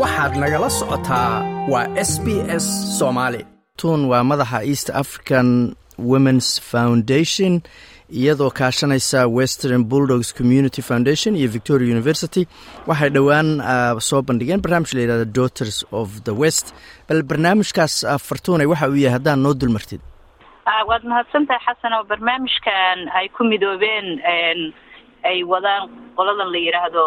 waxaad nagala socotaa waa s b s soomaali tun waa madaxa east african womens foundation iyadoo kaashanaysa western bulldogs community foundation iyo victoria university. Waxay dhowaan soo bandhigeen barnaamij la yihahda daughters of the west. Bal barnaamijkaas fartuunay waxa uu yahay haddaan noo dulmartid waad mahadsantahay xasan oo barnaamijkan ay ku midoobeen ay wadaan qoladan la yidhaahdo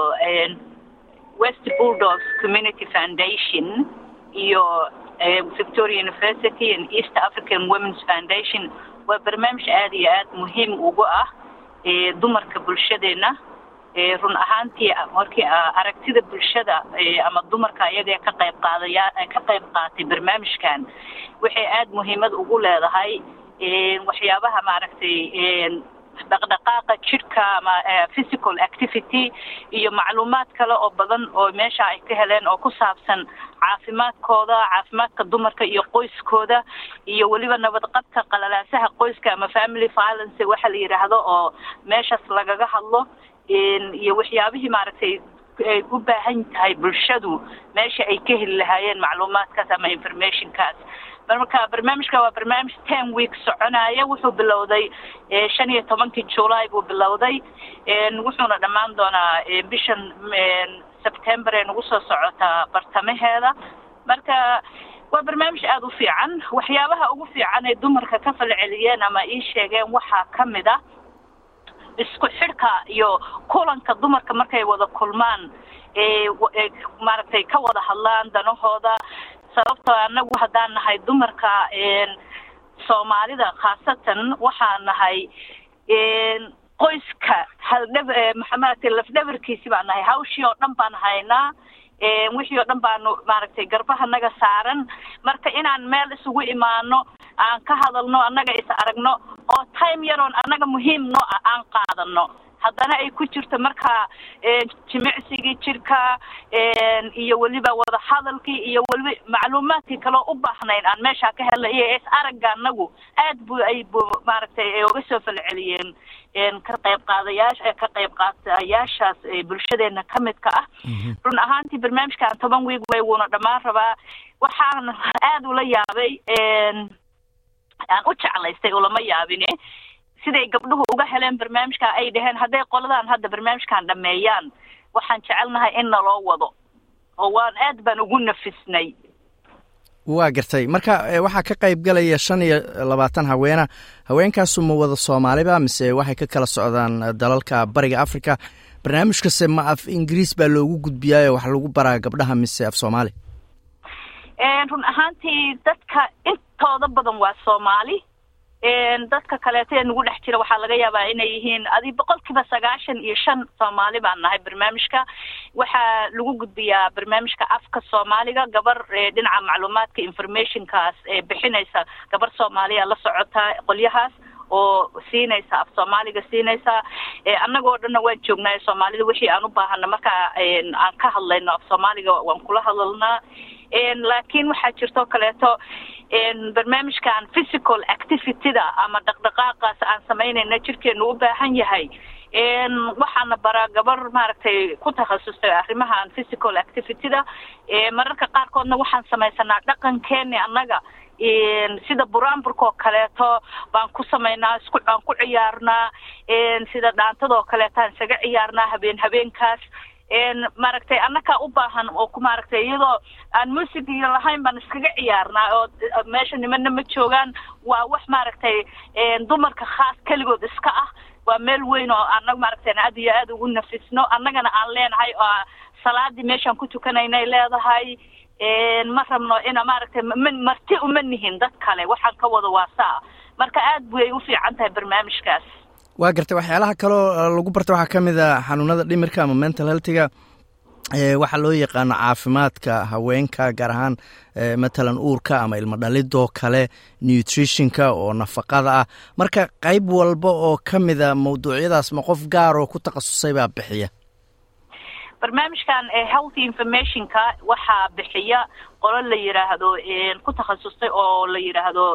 west bulldogs community foundation iyo victoria university and east african womens foundation. Waa barnaamij aada iyo aada muhiim ugu ah dumarka bulshadeena. Run ahaantii markii aragtida bulshada ama dumarka ayaga ka qayb qaadaya ka qayb qaatay barnaamijkan. Waxay aada muhiimad ugu leedahay waxyaabaha maaragtay dhaqdhaqaaqa jidhka ama physical activity iyo macluumaad kale oo badan oo meesha ay ka heleen oo ku saabsan caafimaadkooda caafimaadka dumarka iyo qoyskooda iyo weliba nabadqabka qalalaasaha qoyska ama family violence waxa la yidhaahdo oo meeshaas lagaga hadlo iyo waxyaabihii maaragtay ay u baahan tahay bulshadu meesha ay ka heli lahaayeen macluumaadkaas ama informationkaas marka barnaamijka waa barnaamij ten week soconaya wuxuu bilowday shan iyo tobankii july buu bilowday. Wuxuuna dhammaan doonaa bishan september ee nagu soo socotaa bartamaheeda. Marka waa barnaamij aada u fiican. Waxyaabaha ugu fiican ay dumarka ka falceliyeen ama ii sheegeen waxaa ka mid a isku xidhka iyo kulanka dumarka markay wada kulmaan maaragtay ka wada hadlaan danahooda sababtoo anagu haddaan nahay dumarka soomaalida khaasatan waxaan nahay qoyska haldhab maxamaragtay lafdhabarkiisi baan nahay. Hawshii oo dhan baan haynaa wixii oo dhan baanu maaragtay garbahanaga saaran. Marka inaan meel isugu imaano aan ka hadalno annaga is aragno oo time yaroon annaga muhiim noo ah aan qaadano haddana ay ku jirto marka jimicsigii jirka iyo weliba wada hadalkii iyo weliba macluumaadkii kaloo u baahnayn aan meeshaa ka helnay iyo is aragga anagu aad bu ay maaragtay ay uga soo falceliyeen ka qayb qaadayaasha ka qayb qaatayaashaas bulshadeena ka midka ah. Run ahaantii barnaamijkan toban wiig way wuuna dhammaan rabaa. Waxaan aada ula yaabay aan u jeclaystay ulama yaabine siday gabdhuhu uga heleen barnaamijka ay dhaheen hadday qoladan hadda barnaamijkan dhameeyaan waxaan jecelnahay in naloo wado oo waan aad baan ugu nafisnay. Waa gartay. Marka waxaa ka qayb galaya shan iyo labaatan haweena haweenkaasu ma wada soomaaliba mise waxay ka kala socdaan dalalka bariga africa barnaamijkase ma af ingiriis baa loogu gudbiyaayo wax lagu baraa gabdhaha mise af soomaali? Run ahaantii dadka intooda badan waa soomaali dadka kaleeto ee nagu dhex jira waxaa laga yaabaa inay yihiin adi boqol kiiba sagaashan iyo shan soomaali baan nahay barnaamijka. Waxaa lagu gudbiyaa barnaamijka afka soomaaliga gabar dhinaca macluumaadka informationkaas ee bixinaysa. Gabar soomaaliya la socota qolyahaas oo siinaysa af soomaaliga siinaysa annagoo dhanna waan joognaa soomaalida. Wixii aan u baahana marka aan ka hadlayno af soomaaliga waan kula hadalnaa laakiin waxaa jirto kaleeto barnaamijkan physical activityda ama dhaqdhaqaaqaas aan samaynayna jirkeenu u baahan yahay. Waxaana baraa gabar maaragtay ku takhasustay arrimahan physical activityda. Mararka qaarkoodna waxaan samaysanaa dhaqankeeni annaga. Sida buraanburkaoo kaleeto baan ku samaynaa isku aan ku ciyaarnaa sida dhaantadoo kaleetaan isaga ciyaarnaa habeen habeenkaas. Maaragtay annakaa u baahan oo maaragtay iyadoo aan music iyo lahayn baan iskaga ciyaarnaa oo meesha nimana ma joogaan. Waa wax maaragtay dumarka khaas keligood iska ah. Waa meel weyn oo annaga maaragtay aad iyo aada ugu nafisno. Annagana aan leenahay oo salaadii meeshaan ku tukanaynay leedahay ma rabno ina maaragtay marti uma nihin dad kale waxaan ka wada waasaa marka aad bay u fiican tahay barnaamijkaas waa gartay waxyaalaha kaloo lagu barta waxaa ka mid a xanuunada dhimirka ama mental healthiga waxaa loo yaqaano caafimaadka haweenka gaar ahaan matalan uurka ama ilmo dhalidoo kale nutritionka oo nafaqada ah. Marka qayb walba oo ka mida mawduucyadaas ma qof gaar oo ku takhasusay baa bixiya barnaamijkan healthy informationka waxaa bixiya qolo la yiraahdo ku takhasustay oo la yiraahdo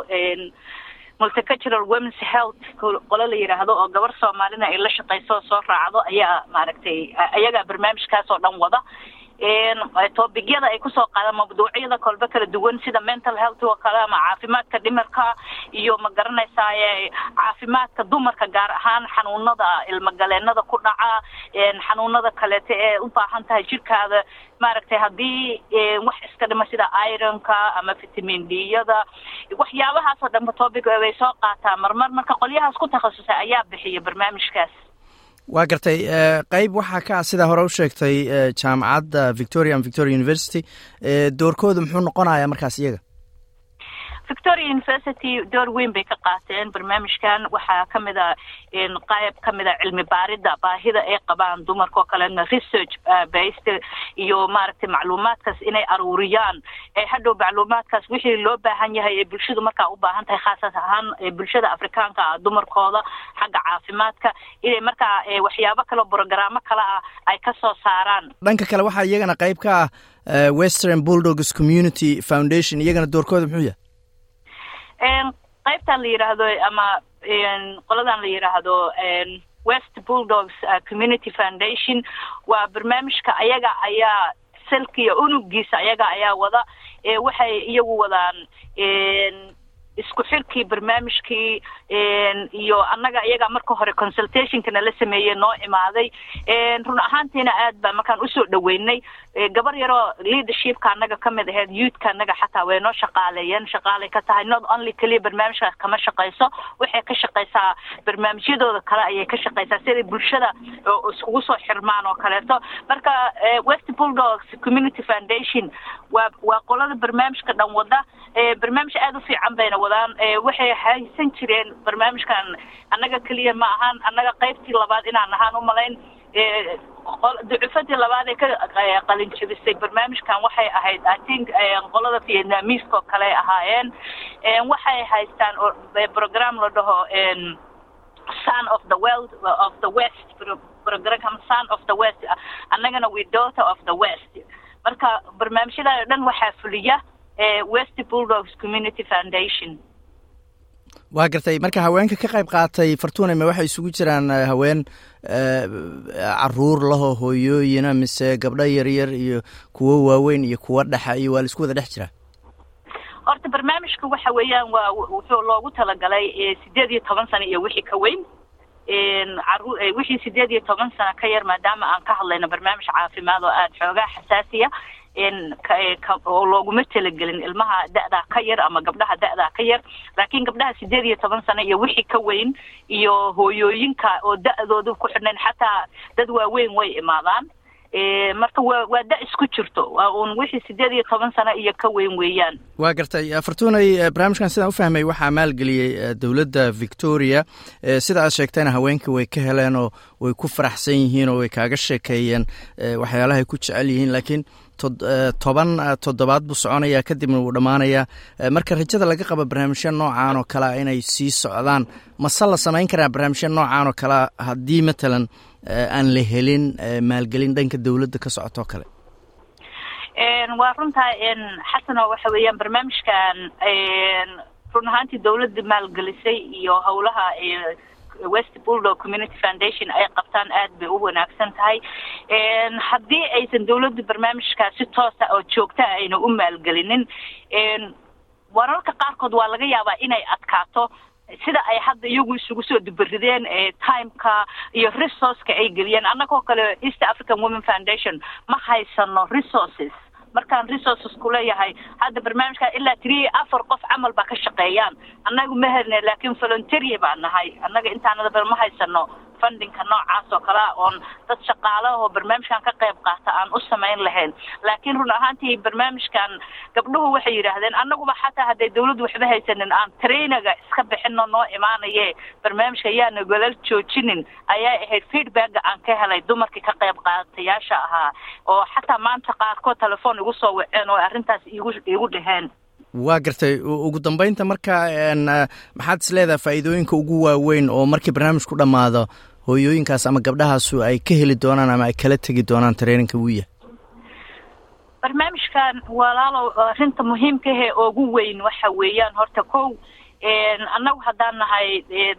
multicultural womens health qolo la yiraahdo oo gabar soomaalina ay la shaqayso oo soo raacdo ayaa maaragtay ayagaa barnaamijkaas oo dhan wada tobigyada ay ku soo qaadaan mawduucyada kolba kala duwan sida mental health oo kale ama caafimaadka dhimirka iyo ma garanaysaa caafimaadka dumarka gaar ahaan xanuunada ilmagaleenada ku dhaca xanuunada kaleeta ee u baahan tahay jirkaada maaragtay haddii wax iska dhima sida ironka ama vitamin d-yada waxyaabahaas oo dhanba topic way soo qaataa marmar marka qolyahaas ku takhasusay ayaa bixiya barnaamijkaas waa gartay qeyb waxaa ka ah sidaa hore u sheegtay jaamacadda victoria victoria university doorkooda muxuu noqonayaa markaas iyaga victoria university door weyn bay ka qaateen barnaamijkan. Waxaa ka mid a qayb ka mid a cilmi baarida baahida ay qabaan dumarka oo kalena research based iyo maaragtay macluumaadkaas inay aruuriyaan. Hadhow macluumaadkaas wixii loo baahan yahay ee bulshadu markaa u baahan tahay khaasas ahaan bulshada afrikaanka ah dumarkooda xagga caafimaadka inay markaa waxyaabo kaleo brogaraamo kale ah ay ka soo saaraan. Dhanka kale waxaa iyagana qayb ka ah western bulldogs community foundation iyagana doorkooda muxuu yahay qaybtan la yidhaahdo ama qoladan la yidhaahdo west bulldogs community foundation waa barnaamijka ayaga ayaa salkiya unugiisa ayaga ayaa wada waxay iyagu wadaan isku xirkii barnaamijkii iyo annaga iyaga marka hore consultationka nala sameeyey noo imaaday. Run ahaantiina aad baa markaan u soo dhaweynay. Gabar yaroo leadershipka annaga ka mid aheyd youthka annaga xataa way noo shaqaaleeyeen shaqaalay ka tahay not only keliya barnaamijkaas kama shaqayso waxay ka shaqaysaa barnaamijyadooda kale ayay ka shaqaysaa. Siday bulshada iskugu soo xirmaan oo kaleeto. Marka west bulldogs community foundation waa waa qolada barnaamijka dhan wada. Barnaamij aada u fiican bayna wadaan waxay haysan jireen barnaamijkan annaga keliya ma ahaan annaga qaybtii labaad inaan ahaan umalayn ducufadii labaad ee ka qalinjabisay barnaamijkan waxay ahayd i think qolada vietnamiiska oo kale ahaayeen. Waxay haystaan program la dhaho son of the world of the west program son of the west annagana we daughter of the west. Marka barnaamijyada o dhan waxaa fuliya west bulldogs community foundation. Waa gartay marka haweenka ka qayb qaatay fartuuname waxay isugu jiraan haween carruur laho hooyooyina mise gabdho yaryar iyo kuwo waaweyn iyo kuwo dhexa iyo waa la isku wada dhex jiraa horta barnaamijka waxa weeyaan waa wuxuu loogu talagalay sideed iyo toban sano iyo wixii ka weyn. Wixii sideed iyo toban sano ka yar maadaama aan ka hadlayno barnaamij caafimaad oo aada xoogaa xasaasiya oo looguma talagelin ilmaha da-daa ka yar ama gabdhaha da-daa ka yar. Laakiin gabdhaha sideed iyo toban sano iyo wixii ka weyn iyo hooyooyinka oo da-doodu ku xidhnayn xataa dad waaweyn way imaadaan. Marka waa waa da isku jirto. Waa uun wixii sideed iyo toban sano iyo ka weyn weeyaan. Waa gartay fartuunay barnaamijkan sidaan u fahmay waxaa maalgeliyey dowladda victoria. Sida aad sheegtayna haweenkii way ka heleen oo way ku faraxsan yihiin oo way kaaga sheekeeyeen. Waxyaalahay ku jecel yihiin laakiin toban toddobaad buu soconayaa kadibna wuu dhammaanayaa marka rajada laga qabo barnaamijya noocan oo kalea inay sii socdaan mase la samayn karaa barnaamijya noocan oo kalea haddii matalan aan la helin maalgelin dhanka dowladda ka socotoo kale? Waa runtaa xasano waxa weeyaan barnaamijkan run ahaantii dowladda maalgelisay iyo howlaha west bulldow community foundation ay qabtaan aad bay u wanaagsan tahay. Haddii aysan dowladda barnaamijkaas si toosa oo joogta ayna u maalgelinin wararka qaarkood waa laga yaabaa inay adkaato sida ay hadda iyagu isugu soo dubarideen timeka iyo resourceka ay geliyeen. Annagoo kale east african women foundation ma haysano resources markaan resources ku leeyahay hadda barnaamijka ilaa tiri afar qof camal baa ka shaqeeyaan. Annagu ma helne laakiin voluntery baa nahay. Annaga intaanada bal ma haysano fundingka noocaas oo kalea oon dad shaqaalaho barnaamijkan ka qayb qaata aan u samayn lahayn. Laakiin run ahaantii barnaamijkan gabdhuhu waxay yidhaahdeen annaguba xataa hadday dawladdu waxba haysanin aan trainaga iska bixino noo imaanaye barnaamijka ayaana golal joojinin ayaa ahayd feedbacka aan ka helay dumarkii ka qayb qaatayaasha ahaa oo xataa maanta qaarkood telefoon igu soo waceen oo arrintaas igu igu dhaheen. Waa gartay. Ugu dambeynta marka maxaad is leedahay faa'iidooyinka ugu waaweyn oo markii barnaamijku dhammaado hooyooyinkaas ama gabdhahaasu ay ka heli doonaan ama ay kala tegi doonaan tareeninka wiya barnaamijkan walaalow arrinta muhiimkahe ugu weyn waxa weeyaan horta kow annagu haddaan nahay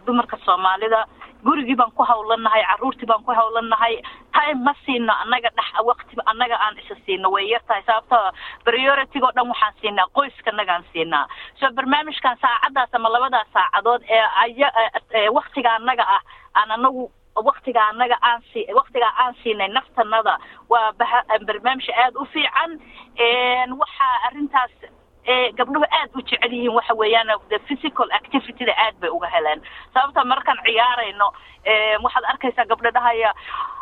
dumarka soomaalida gurigii baan ku hawlanahay carruurtii baan ku hawlanahay. Time ma siino annaga dhex waqti annaga aan isa siino way yar tahay. Sababtoo priority-go dhan waxaan siinaa qoyskanagaan siinaa. So barnaamijkan saacaddaas ama labadaas saacadood ee aya waktiga annaga ah aan anagu waktiga anaga aan si waktigaa aan siinay naftanada waa barnaamij aada u fiican. Waxaa arrintaas gabdhuhu aad u jecel yihiin waxa weeyaan the physical activityda aad bay uga heleen. Sababta markaan ciyaarayno waxaad arkaysaa gabdho dhahaya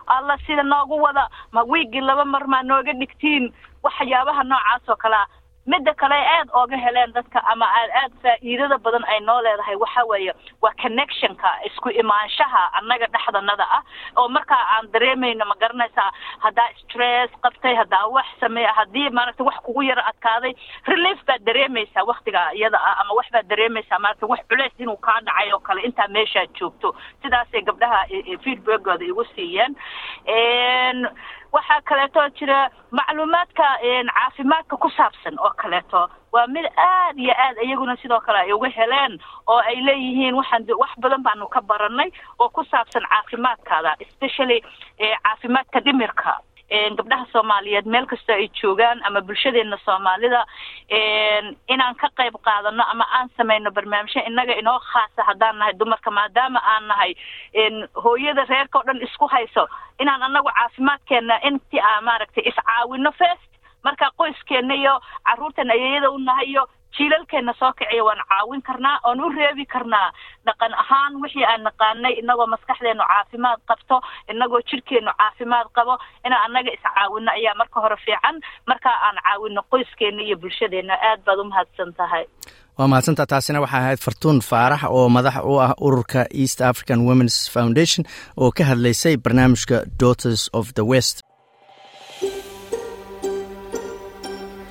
alla sida noogu wada ma wiigii laba mar maa nooga dhigtiin? Waxyaabaha noocaas oo kalea midda kale aad ooga heleen dadka ama aad faa'iidada badan ay noo leedahay waxa weeye waa connectionka isku imaanshaha annaga dhexdanada ah oo markaa aan dareemayno ma garanaysaa haddaa stress qabtay haddaa wax sameeya haddii maaragtay wax kugu yaro adkaaday relief baad dareemaysaa waktiga iyada ah ama wax baad dareemaysaa maaragtay wax culeys inuu kaa dhacay oo kale intaa meeshaad joogto. Sidaasay gabdhaha feedbackooda igu siiyeen waxaa kaleeto jira macluumaadka caafimaadka ku saabsan oo kaleeto. Waa mid aad iyo aad iyaguna sidoo kale ay uga heleen oo ay leeyihiin waxaan wax badan baanu ka baranay oo ku saabsan caafimaadkaada especially caafimaadka dhimirka gabdhaha soomaaliyeed meel kastoo ay joogaan ama bulshadeena soomaalida inaan ka qayb qaadano ama aan samayno barnaamijyo innaga inoo khaasa haddaan nahay dumarka maadaama aan nahay hooyada reerka o dhan isku hayso. Inaan anagu caafimaadkeena intii aan maaragtay iscaawino first marka qoyskeena iyo carruurtan ayeeyada u nahay iyo jiilalkeena soo kiciya waan caawin karnaa oon u reebi karnaa. Dhaqan ahaan wixii aan naqaanay inagoo maskaxdeenu caafimaad qabto inagoo jidhkeenu caafimaad qabo inaan annaga iscaawino ayaa marka hore fiican. Markaa aan caawino qoyskeena iyo bulshadeena aad baad u mahadsan tahay. Waa mahadsantaa taasina waxaa ahayd fartuun faarax oo madax u ah ururka east african womens foundation oo ka hadlaysay barnaamijka daughters of the west